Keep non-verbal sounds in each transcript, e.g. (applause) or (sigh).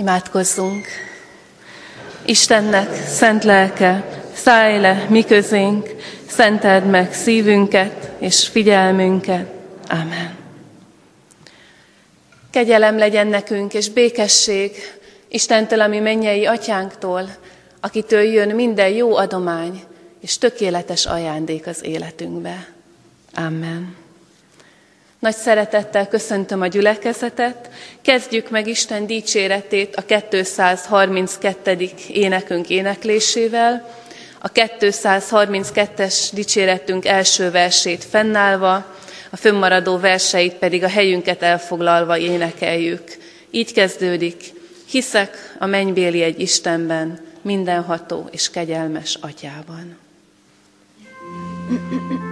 Imádkozzunk! Istennek szent lelke, szállj le mi közénk, szenteld meg szívünket és figyelmünket. Amen. Kegyelem legyen nekünk, és békesség Istentől, ami mennyei atyánktól, akitől jön minden jó adomány és tökéletes ajándék az életünkbe. Amen. Nagy szeretettel köszöntöm a gyülekezetet. Kezdjük meg Isten dicséretét a 232. énekünk éneklésével. A 232-es dicséretünk első versét fennállva, a fönnmaradó verseit pedig a helyünket elfoglalva énekeljük. Így kezdődik, hiszek a mennybéli egy Istenben, mindenható és kegyelmes atyában. (laughs)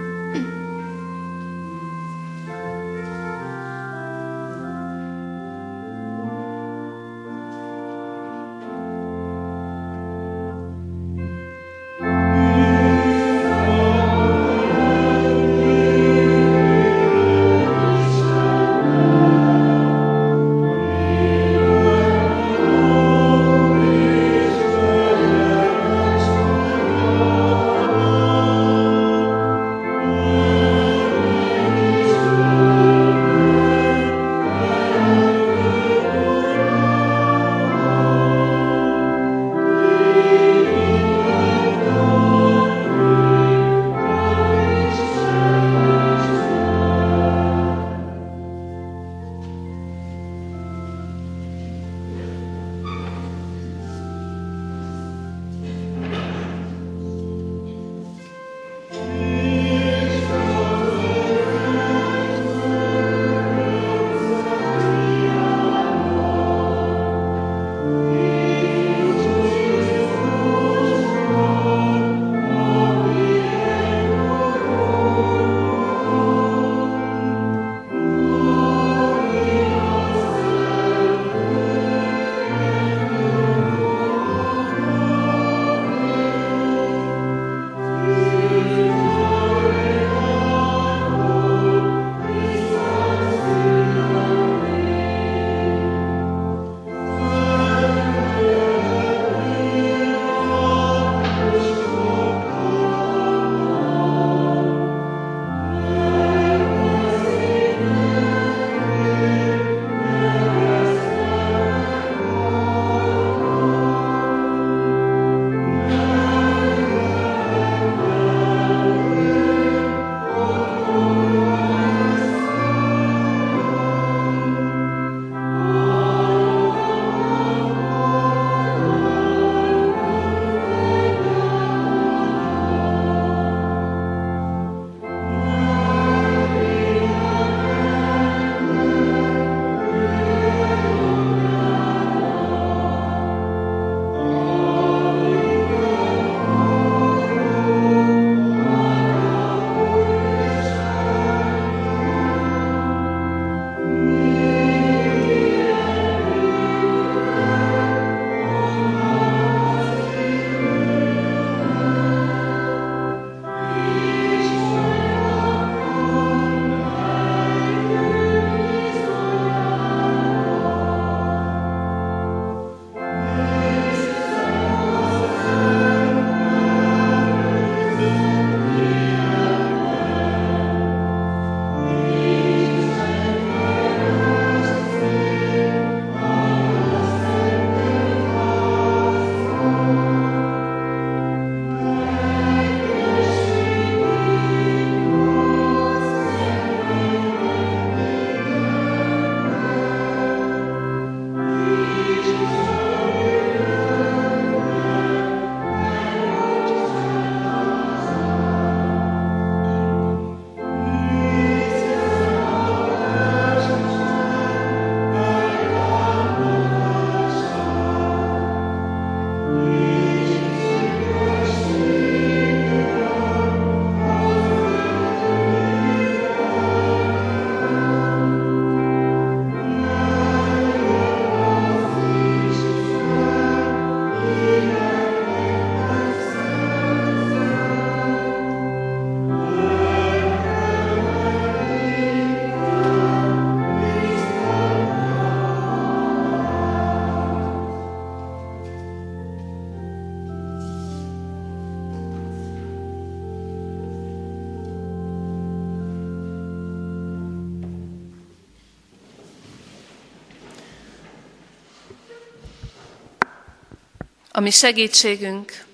ami segítségünk,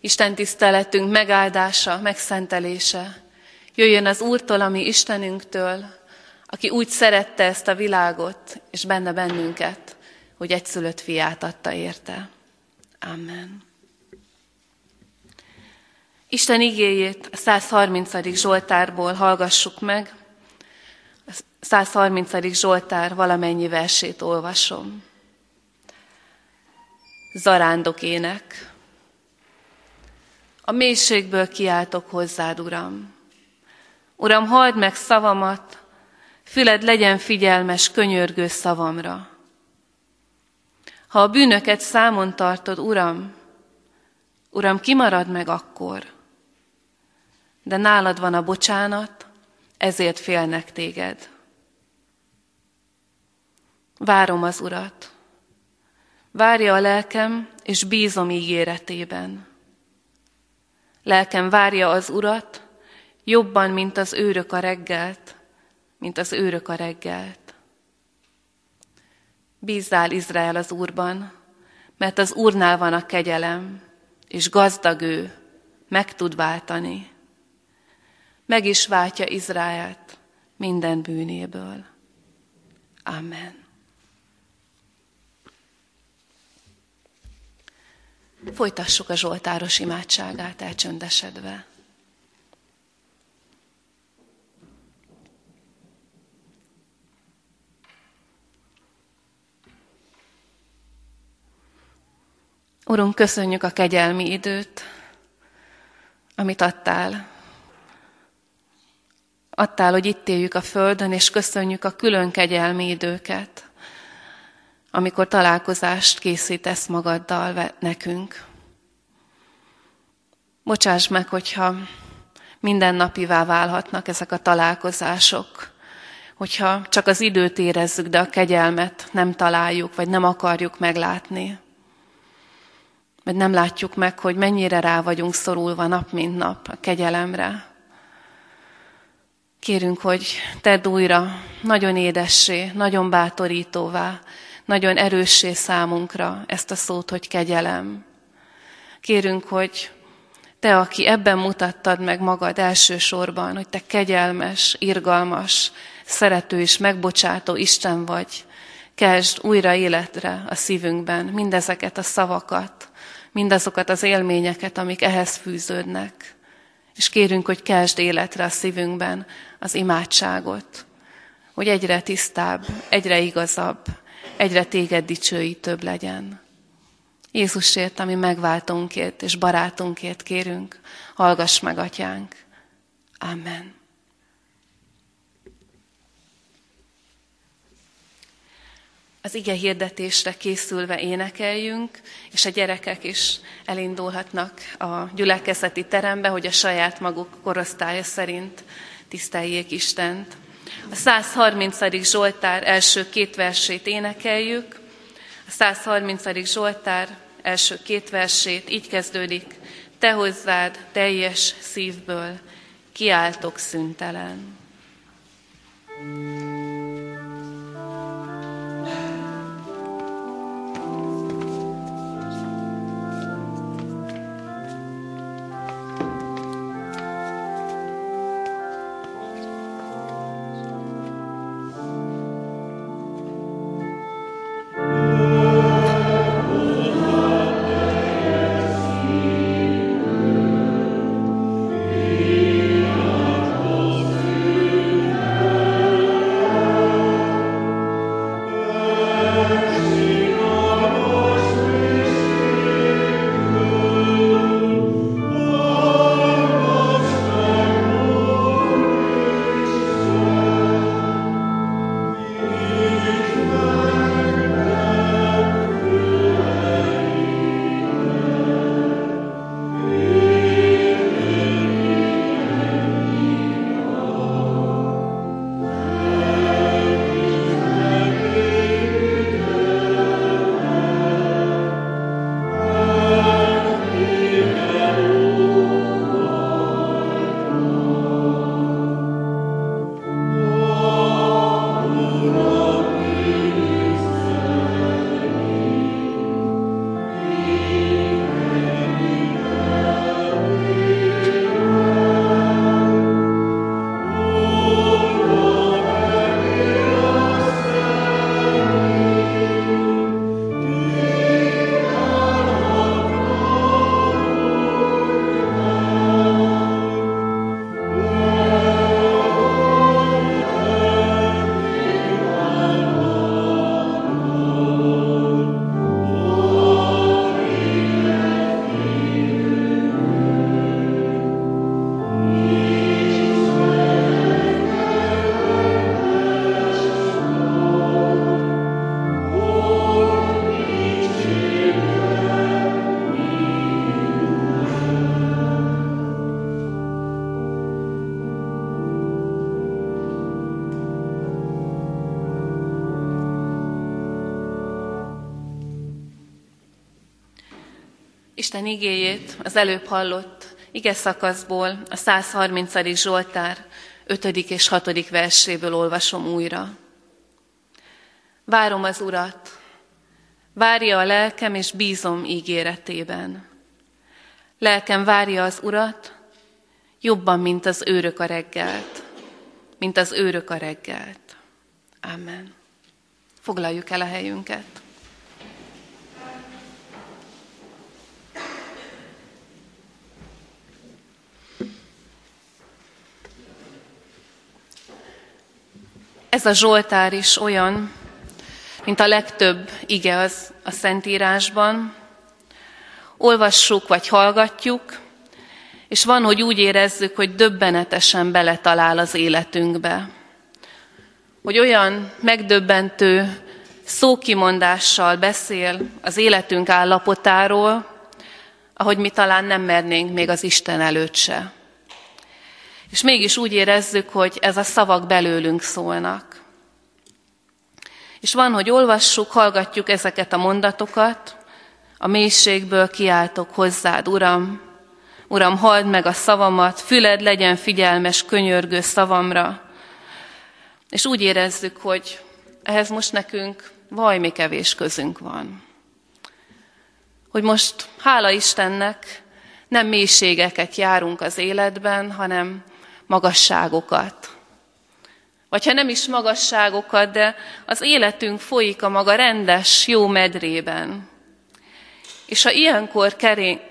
Isten tiszteletünk megáldása, megszentelése jöjjön az Úrtól, ami Istenünktől, aki úgy szerette ezt a világot, és benne bennünket, hogy egyszülött fiát adta érte. Amen. Isten igéjét a 130. Zsoltárból hallgassuk meg. A 130. Zsoltár valamennyi versét olvasom. Zarándok ének. A mélységből kiáltok hozzád, Uram. Uram, halld meg szavamat, füled legyen figyelmes, könyörgő szavamra. Ha a bűnöket számon tartod, Uram, Uram, kimarad meg akkor. De nálad van a bocsánat, ezért félnek téged. Várom az Urat. Várja a lelkem, és bízom ígéretében. Lelkem várja az Urat, jobban, mint az őrök a reggelt, mint az őrök a reggelt. Bízzál Izrael az Úrban, mert az Úrnál van a kegyelem, és gazdag ő, meg tud váltani. Meg is váltja Izraelt minden bűnéből. Amen. Folytassuk a Zsoltáros imádságát elcsöndesedve. Urunk, köszönjük a kegyelmi időt, amit adtál. Adtál, hogy itt éljük a Földön, és köszönjük a külön kegyelmi időket, amikor találkozást készítesz magaddal nekünk. Bocsáss meg, hogyha mindennapivá válhatnak ezek a találkozások, hogyha csak az időt érezzük, de a kegyelmet nem találjuk, vagy nem akarjuk meglátni mert nem látjuk meg, hogy mennyire rá vagyunk szorulva nap mint nap a kegyelemre. Kérünk, hogy tedd újra nagyon édessé, nagyon bátorítóvá, nagyon erőssé számunkra ezt a szót, hogy kegyelem. Kérünk, hogy te, aki ebben mutattad meg magad elsősorban, hogy te kegyelmes, irgalmas, szerető és megbocsátó Isten vagy, kezd újra életre a szívünkben mindezeket a szavakat, mindazokat az élményeket, amik ehhez fűződnek. És kérünk, hogy kezd életre a szívünkben az imádságot, hogy egyre tisztább, egyre igazabb, egyre téged dicsőítőbb legyen. Jézusért, ami megváltunkért és barátunkért kérünk, hallgass meg, atyánk. Amen. az ige hirdetésre készülve énekeljünk, és a gyerekek is elindulhatnak a gyülekezeti terembe, hogy a saját maguk korosztálya szerint tiszteljék Istent. A 130. Zsoltár első két versét énekeljük. A 130. Zsoltár első két versét így kezdődik. Te hozzád teljes szívből kiáltok szüntelen. thank you Isten igéjét az előbb hallott ige szakaszból, a 130. Zsoltár 5. és 6. verséből olvasom újra. Várom az Urat, várja a lelkem, és bízom ígéretében. Lelkem várja az Urat, jobban, mint az őrök a reggelt, mint az őrök a reggelt. Amen. Foglaljuk el a helyünket. Ez a Zsoltár is olyan, mint a legtöbb ige az a Szentírásban. Olvassuk vagy hallgatjuk, és van, hogy úgy érezzük, hogy döbbenetesen beletalál az életünkbe. Hogy olyan megdöbbentő szókimondással beszél az életünk állapotáról, ahogy mi talán nem mernénk még az Isten előtt se. És mégis úgy érezzük, hogy ez a szavak belőlünk szólnak. És van, hogy olvassuk, hallgatjuk ezeket a mondatokat, a mélységből kiáltok hozzád, Uram, Uram, halld meg a szavamat, füled legyen figyelmes, könyörgő szavamra. És úgy érezzük, hogy ehhez most nekünk vajmi kevés közünk van. Hogy most, hála Istennek, nem mélységeket járunk az életben, hanem magasságokat. Vagy ha nem is magasságokat, de az életünk folyik a maga rendes, jó medrében. És ha ilyenkor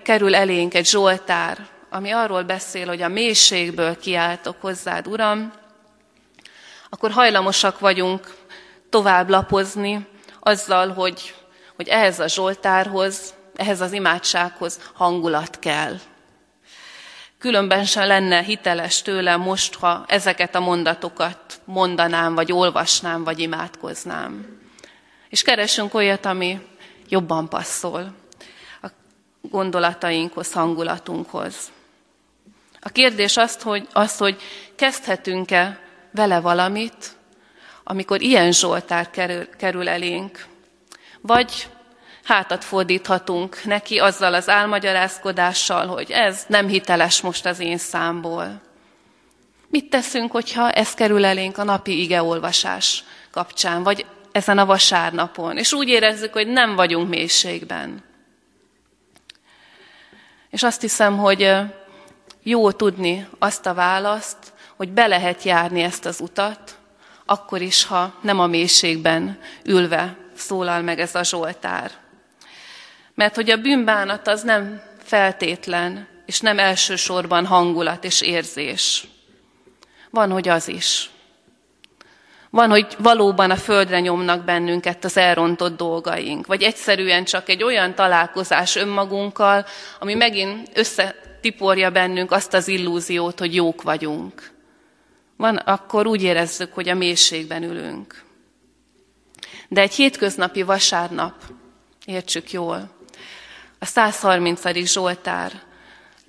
kerül elénk egy Zsoltár, ami arról beszél, hogy a mélységből kiáltok hozzád, Uram, akkor hajlamosak vagyunk tovább lapozni azzal, hogy, hogy ehhez a Zsoltárhoz, ehhez az imádsághoz hangulat kell. Különben sem lenne hiteles tőlem most, ha ezeket a mondatokat mondanám, vagy olvasnám, vagy imádkoznám. És keresünk olyat, ami jobban passzol a gondolatainkhoz, hangulatunkhoz. A kérdés az, hogy, az, hogy kezdhetünk-e vele valamit, amikor ilyen Zsoltár kerül, kerül elénk, vagy hátat fordíthatunk neki azzal az álmagyarázkodással, hogy ez nem hiteles most az én számból. Mit teszünk, hogyha ez kerül elénk a napi igeolvasás kapcsán, vagy ezen a vasárnapon, és úgy érezzük, hogy nem vagyunk mélységben. És azt hiszem, hogy jó tudni azt a választ, hogy be lehet járni ezt az utat, akkor is, ha nem a mélységben ülve szólal meg ez a Zsoltár. Mert hogy a bűnbánat az nem feltétlen, és nem elsősorban hangulat és érzés. Van, hogy az is. Van, hogy valóban a földre nyomnak bennünket az elrontott dolgaink, vagy egyszerűen csak egy olyan találkozás önmagunkkal, ami megint összetiporja bennünk azt az illúziót, hogy jók vagyunk. Van, akkor úgy érezzük, hogy a mélységben ülünk. De egy hétköznapi vasárnap, értsük jól, a 130. Zsoltár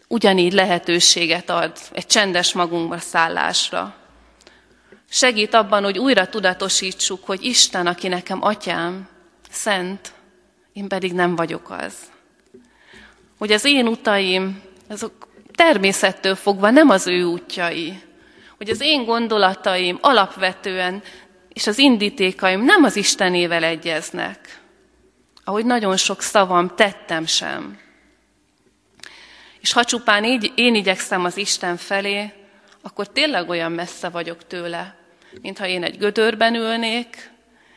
ugyanígy lehetőséget ad egy csendes magunkba szállásra. Segít abban, hogy újra tudatosítsuk, hogy Isten, aki nekem atyám, szent, én pedig nem vagyok az. Hogy az én utaim, azok természettől fogva nem az ő útjai. Hogy az én gondolataim alapvetően és az indítékaim nem az Istenével egyeznek ahogy nagyon sok szavam tettem sem. És ha csupán így én igyekszem az Isten felé, akkor tényleg olyan messze vagyok tőle, mintha én egy gödörben ülnék,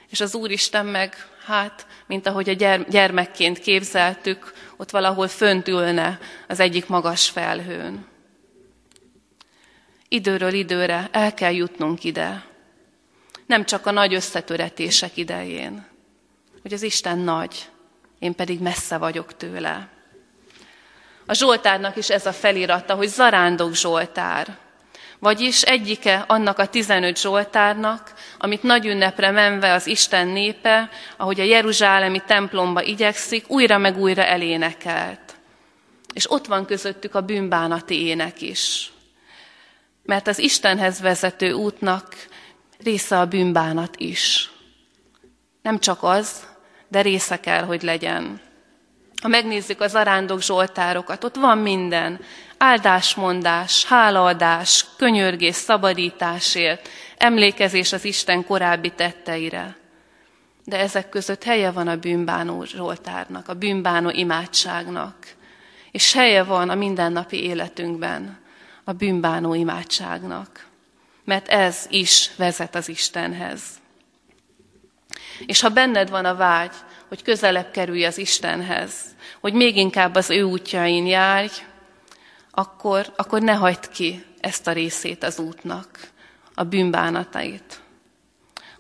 és az Úristen meg, hát, mint ahogy a gyermekként képzeltük, ott valahol fönt ülne az egyik magas felhőn. Időről időre el kell jutnunk ide. Nem csak a nagy összetöretések idején, hogy az Isten nagy, én pedig messze vagyok tőle. A Zsoltárnak is ez a felirata, hogy zarándok Zsoltár. Vagyis egyike annak a 15 Zsoltárnak, amit nagy ünnepre menve az Isten népe, ahogy a Jeruzsálemi templomba igyekszik, újra meg újra elénekelt. És ott van közöttük a bűnbánati ének is. Mert az Istenhez vezető útnak része a bűnbánat is. Nem csak az, de része kell, hogy legyen. Ha megnézzük az arándok zsoltárokat, ott van minden. Áldásmondás, hálaadás, könyörgés, szabadításért, emlékezés az Isten korábbi tetteire. De ezek között helye van a bűnbánó zsoltárnak, a bűnbánó imádságnak. És helye van a mindennapi életünkben a bűnbánó imádságnak. Mert ez is vezet az Istenhez. És ha benned van a vágy, hogy közelebb kerülj az Istenhez, hogy még inkább az ő útjain járj, akkor, akkor ne hagyd ki ezt a részét az útnak, a bűnbánatait,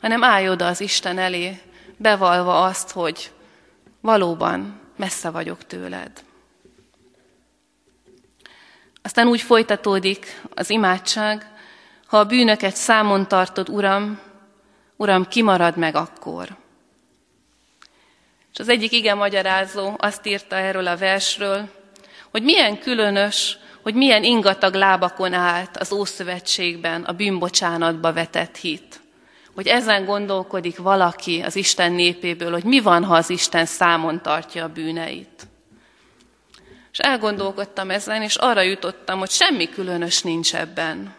hanem állj oda az Isten elé, bevalva azt, hogy valóban messze vagyok tőled. Aztán úgy folytatódik az imádság, ha a bűnöket számon tartod, Uram, Uram, kimarad meg akkor. És az egyik igen magyarázó azt írta erről a versről, hogy milyen különös, hogy milyen ingatag lábakon állt az Ószövetségben a bűnbocsánatba vetett hit. Hogy ezen gondolkodik valaki az Isten népéből, hogy mi van, ha az Isten számon tartja a bűneit. És elgondolkodtam ezen, és arra jutottam, hogy semmi különös nincs ebben.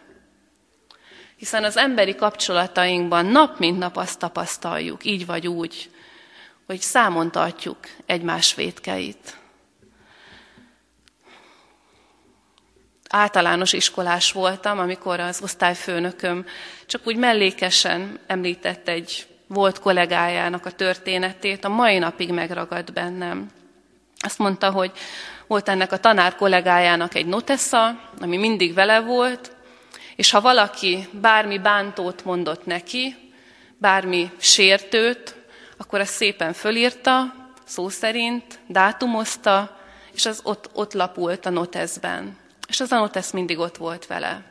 Hiszen az emberi kapcsolatainkban nap mint nap azt tapasztaljuk, így vagy úgy, hogy számon tartjuk egymás védkeit. Általános iskolás voltam, amikor az osztályfőnököm csak úgy mellékesen említett egy volt kollégájának a történetét, a mai napig megragad bennem. Azt mondta, hogy volt ennek a tanár kollégájának egy notesza, ami mindig vele volt, és ha valaki bármi bántót mondott neki, bármi sértőt, akkor azt szépen fölírta, szó szerint, dátumozta, és az ott, ott lapult a noteszben. És az a notesz mindig ott volt vele.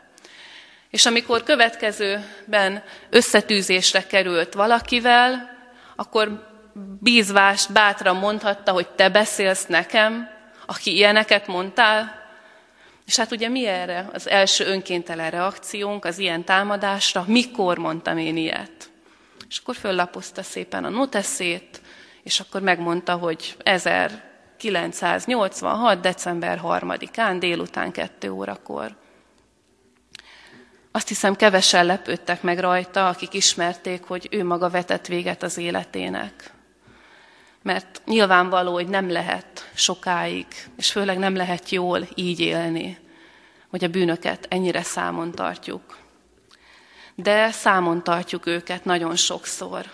És amikor következőben összetűzésre került valakivel, akkor bízvást bátran mondhatta, hogy te beszélsz nekem, aki ilyeneket mondtál. És hát ugye mi erre az első önkéntelen reakciónk az ilyen támadásra? Mikor mondtam én ilyet? És akkor föllapozta szépen a noteszét, és akkor megmondta, hogy 1986. december 3-án délután 2 órakor. Azt hiszem, kevesen lepődtek meg rajta, akik ismerték, hogy ő maga vetett véget az életének. Mert nyilvánvaló, hogy nem lehet sokáig, és főleg nem lehet jól így élni, hogy a bűnöket ennyire számon tartjuk de számon tartjuk őket nagyon sokszor.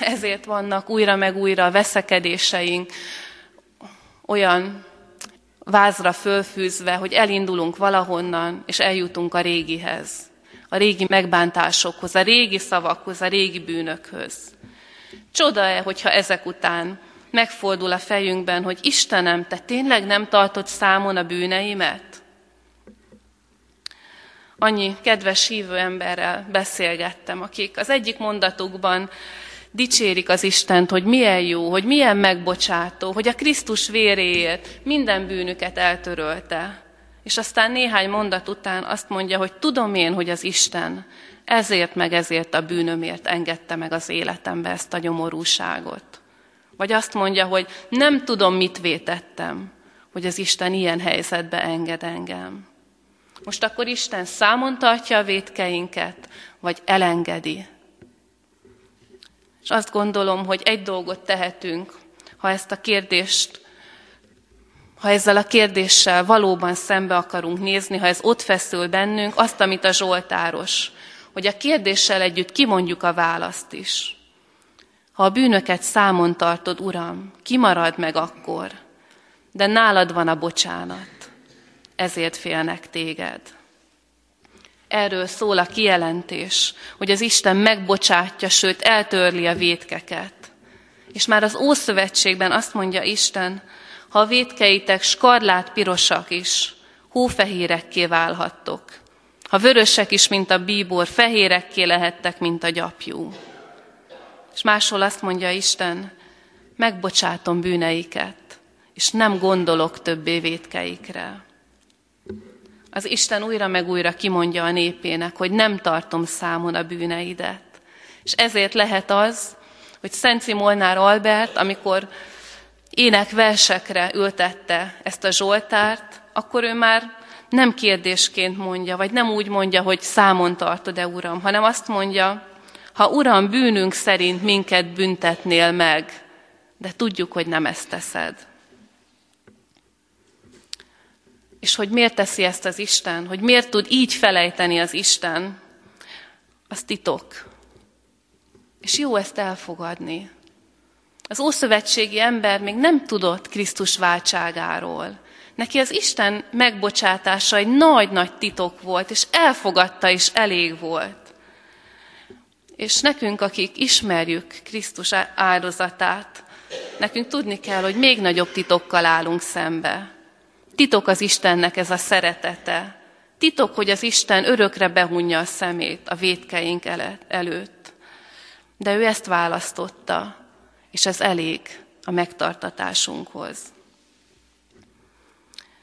Ezért vannak újra meg újra veszekedéseink, olyan vázra fölfűzve, hogy elindulunk valahonnan, és eljutunk a régihez, a régi megbántásokhoz, a régi szavakhoz, a régi bűnökhöz. Csoda-e, hogyha ezek után megfordul a fejünkben, hogy Istenem, te tényleg nem tartod számon a bűneimet? annyi kedves hívő emberrel beszélgettem, akik az egyik mondatukban dicsérik az Istent, hogy milyen jó, hogy milyen megbocsátó, hogy a Krisztus véréért minden bűnüket eltörölte. És aztán néhány mondat után azt mondja, hogy tudom én, hogy az Isten ezért meg ezért a bűnömért engedte meg az életembe ezt a gyomorúságot. Vagy azt mondja, hogy nem tudom, mit vétettem, hogy az Isten ilyen helyzetbe enged engem. Most akkor Isten számon tartja a vétkeinket, vagy elengedi. És azt gondolom, hogy egy dolgot tehetünk, ha ezt a kérdést, ha ezzel a kérdéssel valóban szembe akarunk nézni, ha ez ott feszül bennünk, azt, amit a Zsoltáros, hogy a kérdéssel együtt kimondjuk a választ is. Ha a bűnöket számon tartod, Uram, kimarad meg akkor, de nálad van a bocsánat ezért félnek téged. Erről szól a kijelentés, hogy az Isten megbocsátja, sőt eltörli a vétkeket. És már az Ószövetségben azt mondja Isten, ha a vétkeitek skarlát pirosak is, hófehérekké válhattok. Ha vörösek is, mint a bíbor, fehérekké lehettek, mint a gyapjú. És máshol azt mondja Isten, megbocsátom bűneiket, és nem gondolok többé vétkeikre az Isten újra meg újra kimondja a népének, hogy nem tartom számon a bűneidet. És ezért lehet az, hogy Szent Molnár Albert, amikor énekversekre ültette ezt a Zsoltárt, akkor ő már nem kérdésként mondja, vagy nem úgy mondja, hogy számon tartod-e, Uram, hanem azt mondja, ha Uram, bűnünk szerint minket büntetnél meg, de tudjuk, hogy nem ezt teszed. És hogy miért teszi ezt az Isten, hogy miért tud így felejteni az Isten, az titok. És jó ezt elfogadni. Az ószövetségi ember még nem tudott Krisztus váltságáról. Neki az Isten megbocsátása egy nagy-nagy titok volt, és elfogadta is elég volt. És nekünk, akik ismerjük Krisztus áldozatát, nekünk tudni kell, hogy még nagyobb titokkal állunk szembe. Titok az Istennek ez a szeretete. Titok, hogy az Isten örökre behunja a szemét a védkeink előtt. De ő ezt választotta, és ez elég a megtartatásunkhoz.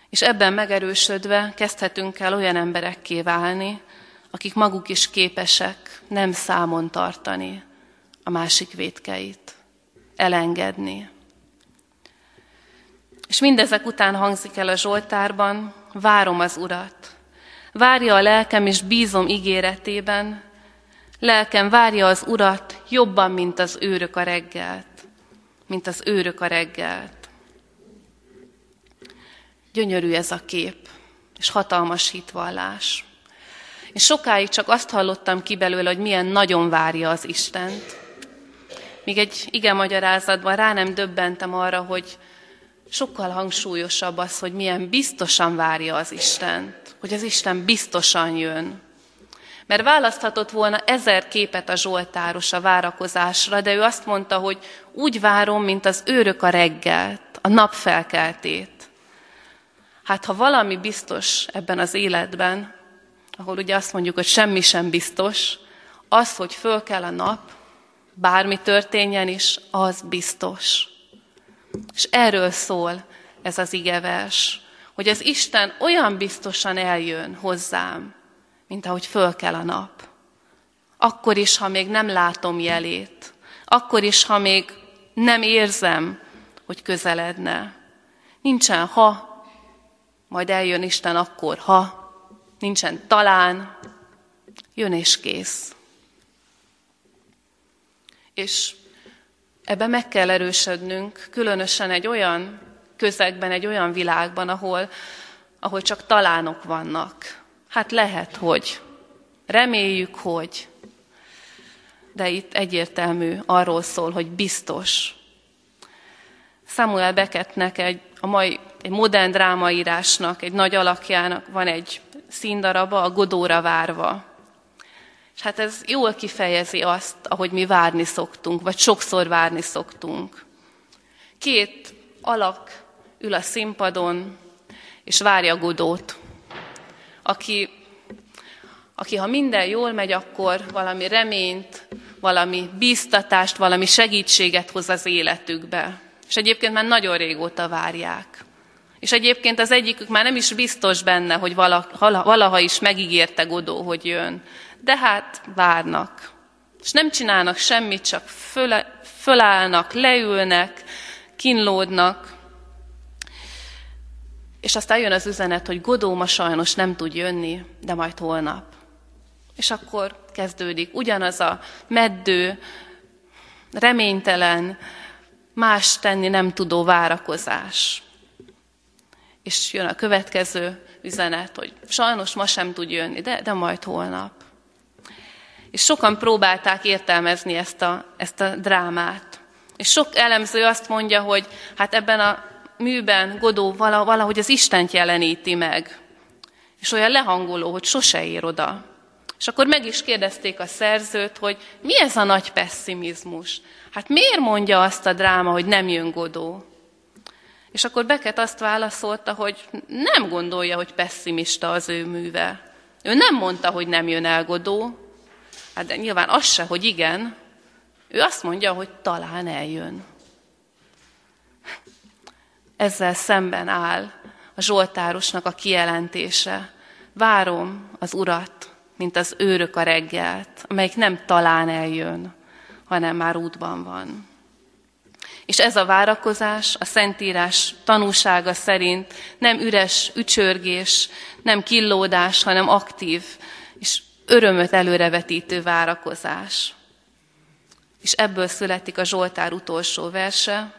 És ebben megerősödve kezdhetünk el olyan emberekké válni, akik maguk is képesek nem számon tartani a másik védkeit, elengedni. És mindezek után hangzik el a Zsoltárban, várom az Urat. Várja a lelkem, és bízom ígéretében. Lelkem várja az Urat jobban, mint az őrök a reggelt. Mint az őrök a reggelt. Gyönyörű ez a kép, és hatalmas hitvallás. És sokáig csak azt hallottam ki belőle, hogy milyen nagyon várja az Istent. Míg egy igen magyarázatban rá nem döbbentem arra, hogy sokkal hangsúlyosabb az, hogy milyen biztosan várja az Istent, hogy az Isten biztosan jön. Mert választhatott volna ezer képet a Zsoltáros a várakozásra, de ő azt mondta, hogy úgy várom, mint az őrök a reggelt, a napfelkeltét. Hát ha valami biztos ebben az életben, ahol ugye azt mondjuk, hogy semmi sem biztos, az, hogy föl kell a nap, bármi történjen is, az biztos. És erről szól ez az igevers, hogy az Isten olyan biztosan eljön hozzám, mint ahogy föl kell a nap. Akkor is, ha még nem látom jelét, akkor is, ha még nem érzem, hogy közeledne. Nincsen ha, majd eljön Isten akkor, ha nincsen talán, jön és kész. És ebbe meg kell erősödnünk, különösen egy olyan közegben, egy olyan világban, ahol, ahol csak talánok vannak. Hát lehet, hogy. Reméljük, hogy. De itt egyértelmű arról szól, hogy biztos. Samuel Beckettnek egy, a mai egy modern drámaírásnak, egy nagy alakjának van egy színdaraba, a Godóra várva. És hát ez jól kifejezi azt, ahogy mi várni szoktunk, vagy sokszor várni szoktunk. Két alak ül a színpadon, és várja Godót, aki, aki ha minden jól megy, akkor valami reményt, valami bíztatást, valami segítséget hoz az életükbe. És egyébként már nagyon régóta várják. És egyébként az egyikük már nem is biztos benne, hogy valaha is megígérte Godó, hogy jön. De hát várnak. És nem csinálnak semmit, csak föle, fölállnak, leülnek, kínlódnak. És aztán jön az üzenet, hogy Godó ma sajnos nem tud jönni, de majd holnap. És akkor kezdődik ugyanaz a meddő, reménytelen, más tenni nem tudó várakozás és jön a következő üzenet, hogy sajnos ma sem tud jönni, de, de majd holnap. És sokan próbálták értelmezni ezt a, ezt a drámát. És sok elemző azt mondja, hogy hát ebben a műben Godó valahogy az Istent jeleníti meg. És olyan lehangoló, hogy sose ér oda. És akkor meg is kérdezték a szerzőt, hogy mi ez a nagy pessimizmus? Hát miért mondja azt a dráma, hogy nem jön Godó? És akkor Beket azt válaszolta, hogy nem gondolja, hogy pessimista az ő műve. Ő nem mondta, hogy nem jön el Godó, hát de nyilván az se, hogy igen. Ő azt mondja, hogy talán eljön. Ezzel szemben áll a Zsoltárosnak a kijelentése. Várom az Urat, mint az őrök a reggelt, amelyik nem talán eljön, hanem már útban van. És ez a várakozás a Szentírás tanúsága szerint nem üres ücsörgés, nem killódás, hanem aktív és örömöt előrevetítő várakozás. És ebből születik a Zsoltár utolsó verse,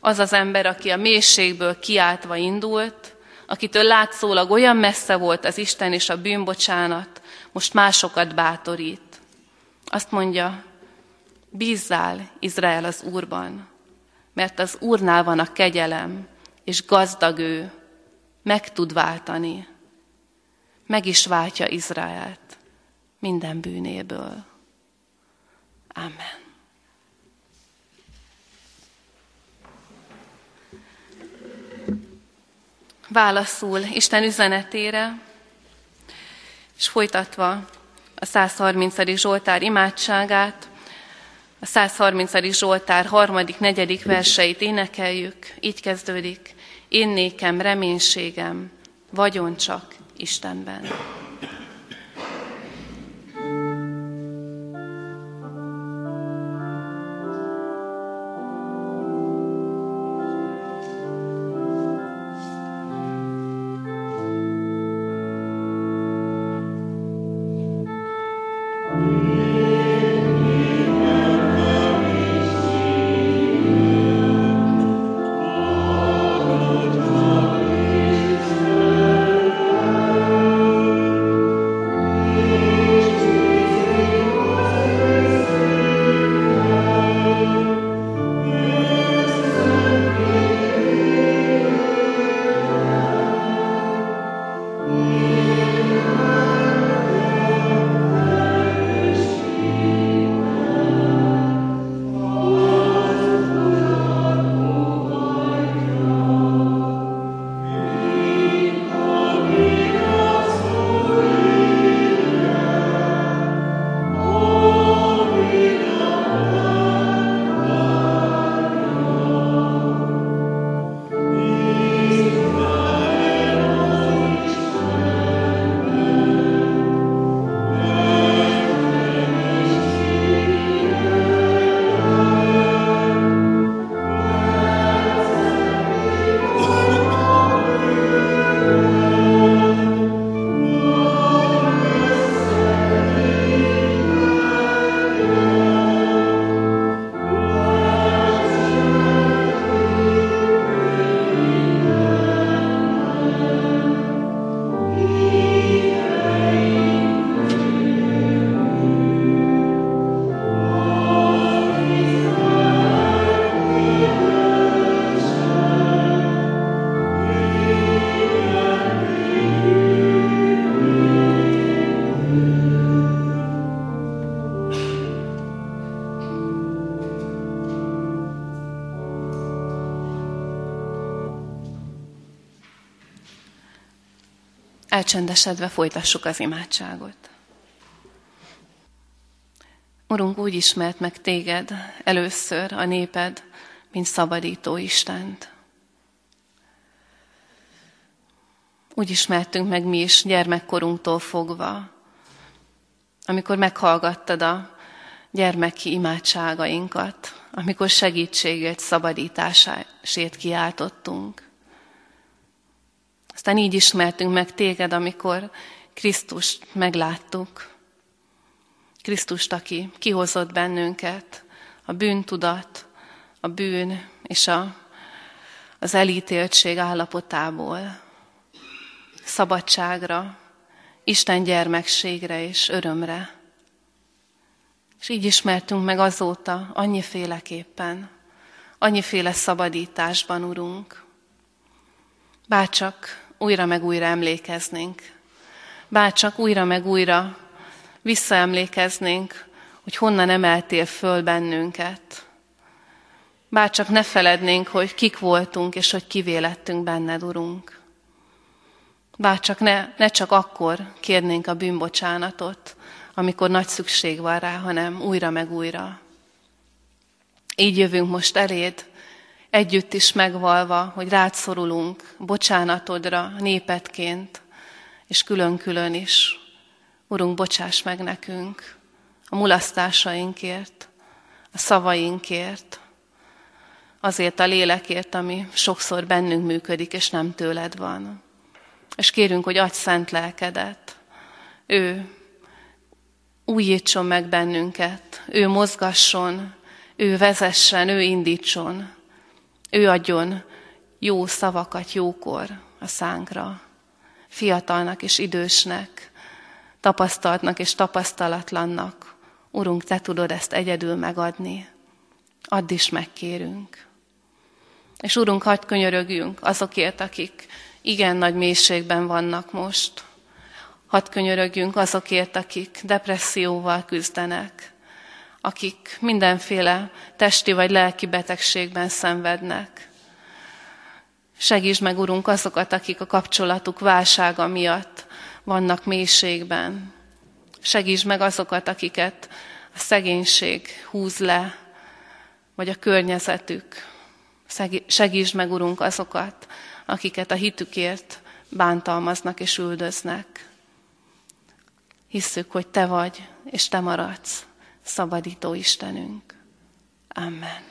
az az ember, aki a mélységből kiáltva indult, akitől látszólag olyan messze volt az Isten és a bűnbocsánat, most másokat bátorít. Azt mondja, bízzál Izrael az Úrban, mert az Úrnál van a kegyelem, és gazdag ő, meg tud váltani. Meg is váltja Izraelt minden bűnéből. Amen. Válaszul Isten üzenetére, és folytatva a 130. Zsoltár imádságát, a 130. Zsoltár harmadik, negyedik verseit énekeljük, így kezdődik, én nékem reménységem, vagyon csak Istenben. Elcsendesedve folytassuk az imádságot. Urunk, úgy ismert meg téged először a néped, mint szabadító Istent. Úgy ismertünk meg mi is gyermekkorunktól fogva, amikor meghallgattad a gyermeki imádságainkat, amikor segítségét, szabadítását kiáltottunk. Aztán így ismertünk meg téged, amikor Krisztust megláttuk. Krisztust, aki kihozott bennünket a bűntudat, a bűn és a, az elítéltség állapotából, szabadságra, Isten gyermekségre és örömre. És így ismertünk meg azóta annyiféleképpen, annyiféle szabadításban, Urunk. Bárcsak újra meg újra emlékeznénk. Bár csak újra meg újra visszaemlékeznénk, hogy honnan emeltél föl bennünket. Bár csak ne felednénk, hogy kik voltunk, és hogy kivélettünk benned, Urunk. Bár csak ne, ne csak akkor kérnénk a bűnbocsánatot, amikor nagy szükség van rá, hanem újra meg újra. Így jövünk most eléd, együtt is megvalva, hogy rád szorulunk bocsánatodra népetként, és külön-külön is. Urunk, bocsáss meg nekünk a mulasztásainkért, a szavainkért, azért a lélekért, ami sokszor bennünk működik, és nem tőled van. És kérünk, hogy adj szent lelkedet. Ő újítson meg bennünket, ő mozgasson, ő vezessen, ő indítson, ő adjon jó szavakat jókor a szánkra, fiatalnak és idősnek, tapasztaltnak és tapasztalatlannak. Urunk, Te tudod ezt egyedül megadni. Add is megkérünk. És Urunk, hagyd könyörögjünk azokért, akik igen nagy mélységben vannak most. Hadd könyörögjünk azokért, akik depresszióval küzdenek, akik mindenféle testi vagy lelki betegségben szenvednek. Segíts meg, Urunk, azokat, akik a kapcsolatuk válsága miatt vannak mélységben. Segíts meg azokat, akiket a szegénység húz le, vagy a környezetük. Segíts meg, Urunk, azokat, akiket a hitükért bántalmaznak és üldöznek. Hisszük, hogy Te vagy, és Te maradsz, szabadító Istenünk. Amen.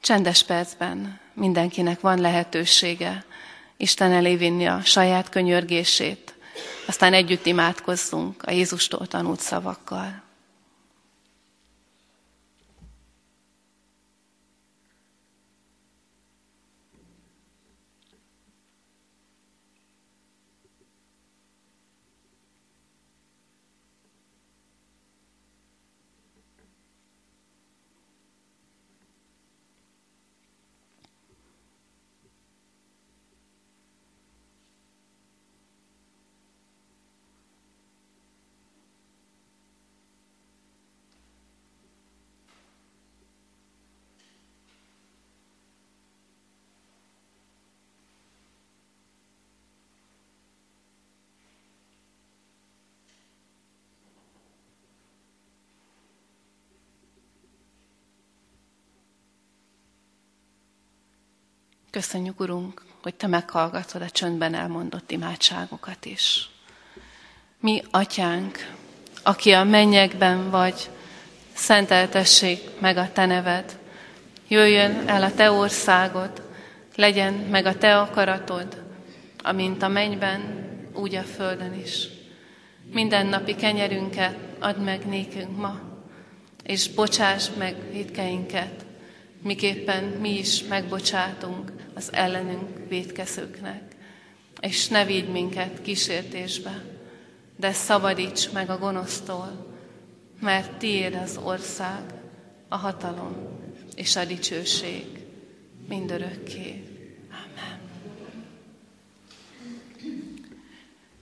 Csendes percben mindenkinek van lehetősége Isten elé vinni a saját könyörgését, aztán együtt imádkozzunk a Jézustól tanult szavakkal. Köszönjük, Urunk, hogy Te meghallgatod a csöndben elmondott imádságokat is. Mi, Atyánk, aki a mennyekben vagy, szenteltessék meg a Te neved. Jöjjön el a Te országod, legyen meg a Te akaratod, amint a mennyben, úgy a földön is. Minden napi kenyerünket add meg nékünk ma, és bocsáss meg hitkeinket, miképpen mi is megbocsátunk az ellenünk védkezőknek. És ne vigy minket kísértésbe, de szabadíts meg a gonosztól, mert tiéd az ország, a hatalom és a dicsőség mindörökké. Amen.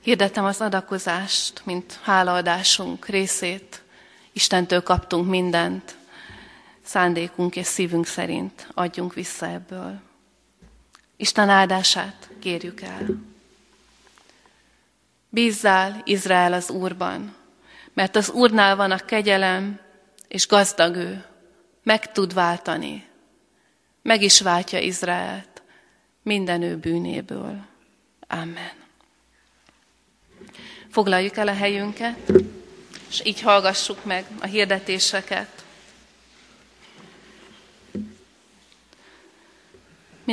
Hirdetem az adakozást, mint hálaadásunk részét. Istentől kaptunk mindent, szándékunk és szívünk szerint adjunk vissza ebből. Isten áldását kérjük el. Bízzál, Izrael az Úrban, mert az Úrnál van a kegyelem, és gazdag ő, meg tud váltani. Meg is váltja Izraelt minden ő bűnéből. Amen. Foglaljuk el a helyünket, és így hallgassuk meg a hirdetéseket.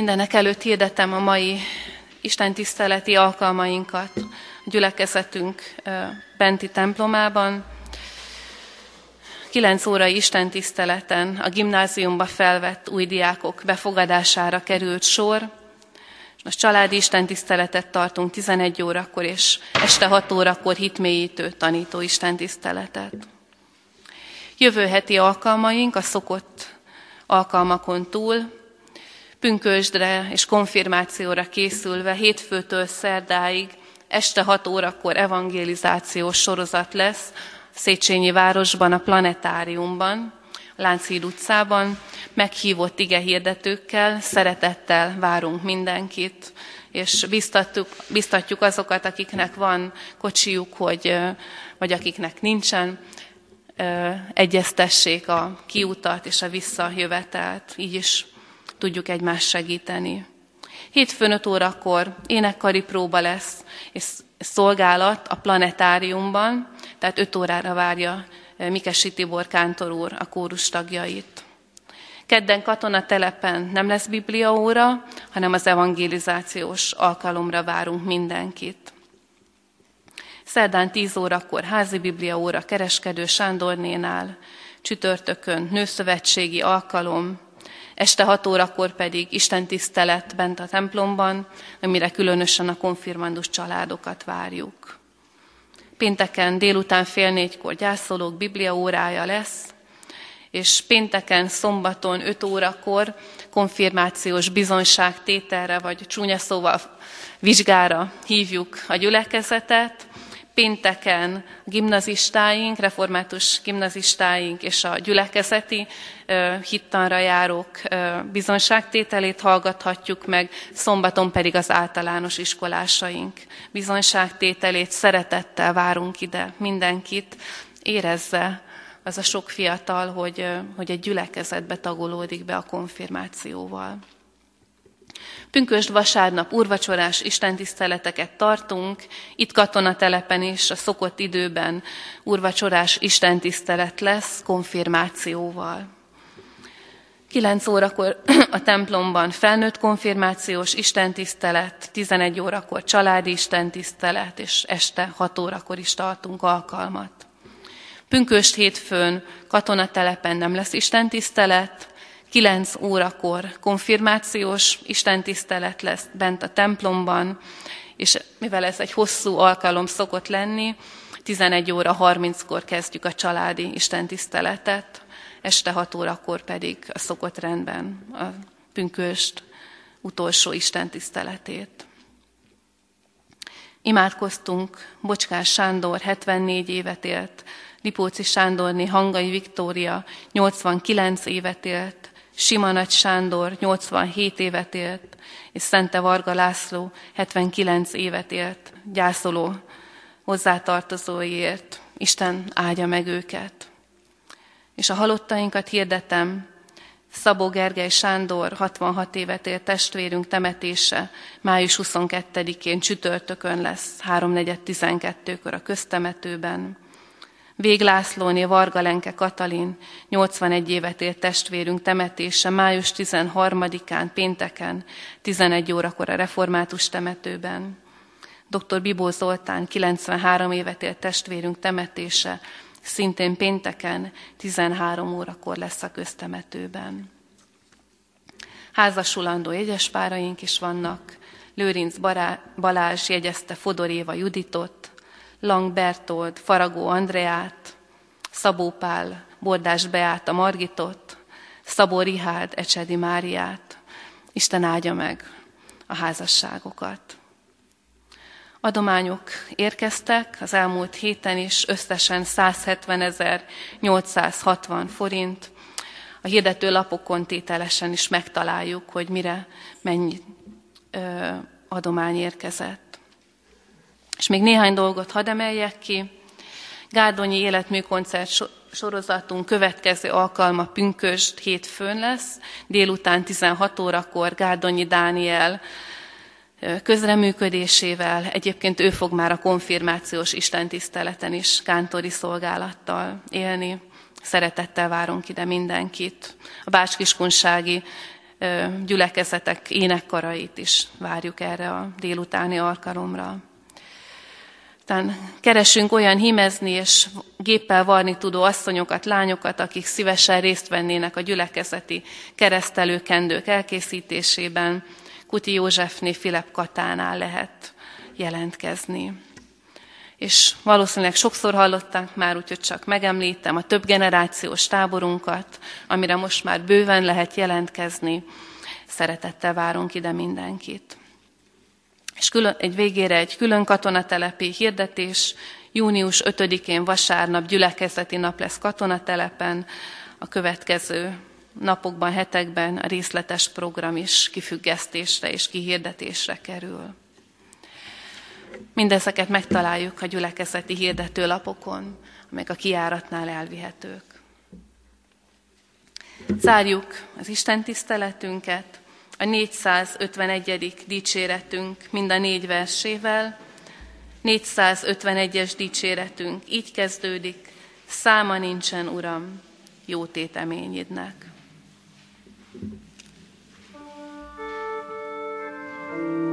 Mindenek előtt hirdetem a mai Isten tiszteleti alkalmainkat a gyülekezetünk benti templomában. 9 órai Isten tiszteleten a gimnáziumba felvett új diákok befogadására került sor. Most családi Isten tiszteletet tartunk 11 órakor, és este 6 órakor hitmélyítő tanító Isten tiszteletet. Jövő heti alkalmaink a szokott alkalmakon túl pünkösdre és konfirmációra készülve hétfőtől szerdáig este 6 órakor evangelizációs sorozat lesz Széchenyi városban, a planetáriumban, Lánchíd utcában. Meghívott ige hirdetőkkel, szeretettel várunk mindenkit, és biztatjuk, biztatjuk azokat, akiknek van kocsijuk, hogy, vagy akiknek nincsen, egyeztessék a kiutat és a visszajövetelt. Így is tudjuk egymást segíteni. Hétfőn 5 órakor énekkari próba lesz, és szolgálat a planetáriumban, tehát 5 órára várja eh, Mikesi Tibor Kántor úr a kórus tagjait. Kedden katonatelepen nem lesz bibliaóra, hanem az evangelizációs alkalomra várunk mindenkit. Szerdán 10 órakor házi biblia óra kereskedő Sándornénál, csütörtökön nőszövetségi alkalom, este 6 órakor pedig Isten tisztelet bent a templomban, amire különösen a konfirmandus családokat várjuk. Pénteken délután fél négykor gyászolók biblia órája lesz, és pénteken, szombaton 5 órakor konfirmációs bizonyságtételre, vagy csúnya szóval vizsgára hívjuk a gyülekezetet, pénteken gimnazistáink, református gimnazistáink és a gyülekezeti hittanra járók bizonyságtételét hallgathatjuk meg, szombaton pedig az általános iskolásaink bizonyságtételét. Szeretettel várunk ide mindenkit, érezze az a sok fiatal, hogy, hogy egy gyülekezetbe tagolódik be a konfirmációval. Pünkösd vasárnap urvacsorás istentiszteleteket tartunk, itt katonatelepen is a szokott időben urvacsorás istentisztelet lesz konfirmációval. 9 órakor a templomban felnőtt konfirmációs istentisztelet, 11 órakor családi istentisztelet, és este 6 órakor is tartunk alkalmat. Pünköst hétfőn katonatelepen nem lesz istentisztelet, 9 órakor konfirmációs istentisztelet lesz bent a templomban, és mivel ez egy hosszú alkalom szokott lenni, 11 óra 30-kor kezdjük a családi istentiszteletet, este 6 órakor pedig a szokott rendben a pünköst utolsó istentiszteletét. Imádkoztunk, Bocskás Sándor 74 évet élt, Lipóci Sándorné Hangai Viktória 89 évet élt, Sima Nagy Sándor 87 évet élt, és Szente Varga László 79 évet élt, gyászoló hozzátartozóiért. Isten áldja meg őket. És a halottainkat hirdetem, Szabó Gergely Sándor 66 évet élt testvérünk temetése május 22-én csütörtökön lesz, 3.4.12-kor a köztemetőben. Véglászlóné Varga Lenke Katalin, 81 évet élt testvérünk temetése május 13-án, pénteken, 11 órakor a református temetőben. Dr. Bibó Zoltán, 93 évet élt testvérünk temetése, szintén pénteken, 13 órakor lesz a köztemetőben. Házasulandó jegyespáraink is vannak, Lőrinc Balázs jegyezte Fodor Éva Juditot, Lang Bertold, Faragó Andreát, Szabó Pál, Bordás Beáta Margitot, Szabó Rihád, Ecsedi Máriát. Isten áldja meg a házasságokat. Adományok érkeztek az elmúlt héten is, összesen 170.860 forint. A hirdető lapokon tételesen is megtaláljuk, hogy mire mennyi ö, adomány érkezett. És még néhány dolgot hadd emeljek ki. Gárdonyi életműkoncert sorozatunk következő alkalma pünköst hétfőn lesz, délután 16 órakor Gárdonyi Dániel közreműködésével. Egyébként ő fog már a konfirmációs istentiszteleten is kántori szolgálattal élni. Szeretettel várunk ide mindenkit. A bácskiskunsági gyülekezetek énekkarait is várjuk erre a délutáni alkalomra. Aztán keresünk olyan himezni és géppel varni tudó asszonyokat, lányokat, akik szívesen részt vennének a gyülekezeti keresztelőkendők elkészítésében. Kuti Józsefné Filip Katánál lehet jelentkezni. És valószínűleg sokszor hallották már, úgyhogy csak megemlítem a több generációs táborunkat, amire most már bőven lehet jelentkezni. Szeretettel várunk ide mindenkit. És külön, egy végére egy külön katonatelepi hirdetés, június 5-én vasárnap gyülekezeti nap lesz katonatelepen, a következő napokban, hetekben a részletes program is kifüggesztésre és kihirdetésre kerül. Mindezeket megtaláljuk a gyülekezeti hirdetőlapokon, amelyek a kiáratnál elvihetők. Zárjuk az Isten tiszteletünket a 451. dicséretünk mind a négy versével. 451-es dicséretünk így kezdődik, száma nincsen, Uram, jó téteményednek. thank you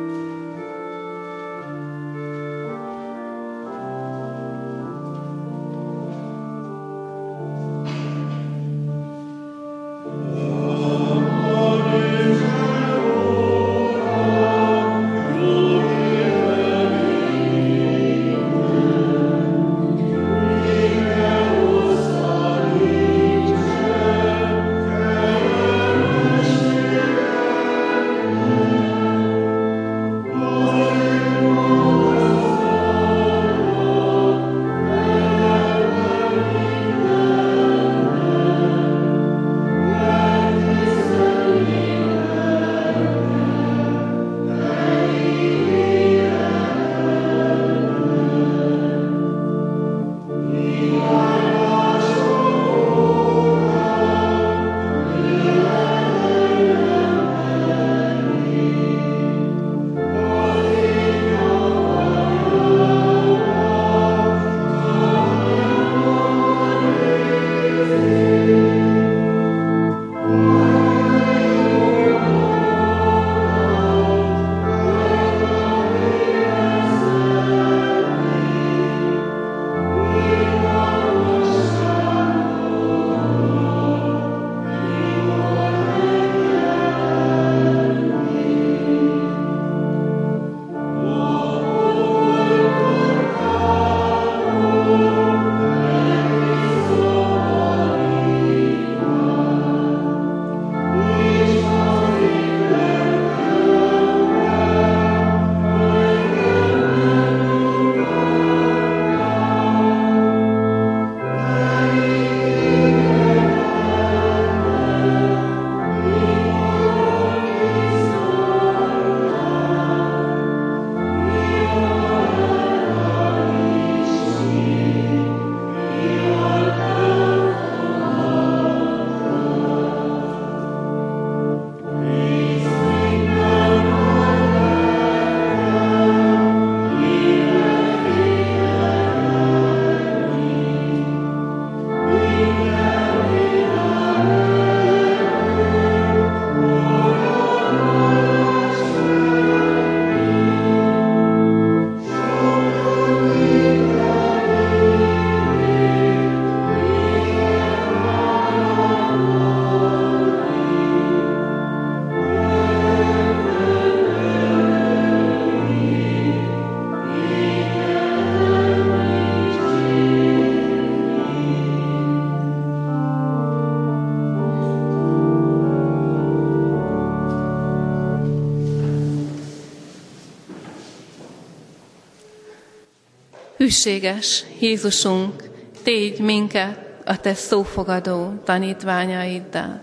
Hűséges Jézusunk, tégy minket a Te szófogadó tanítványaiddal.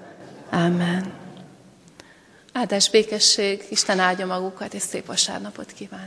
Amen. Áldás békesség, Isten áldja magukat, és szép vasárnapot kívánok!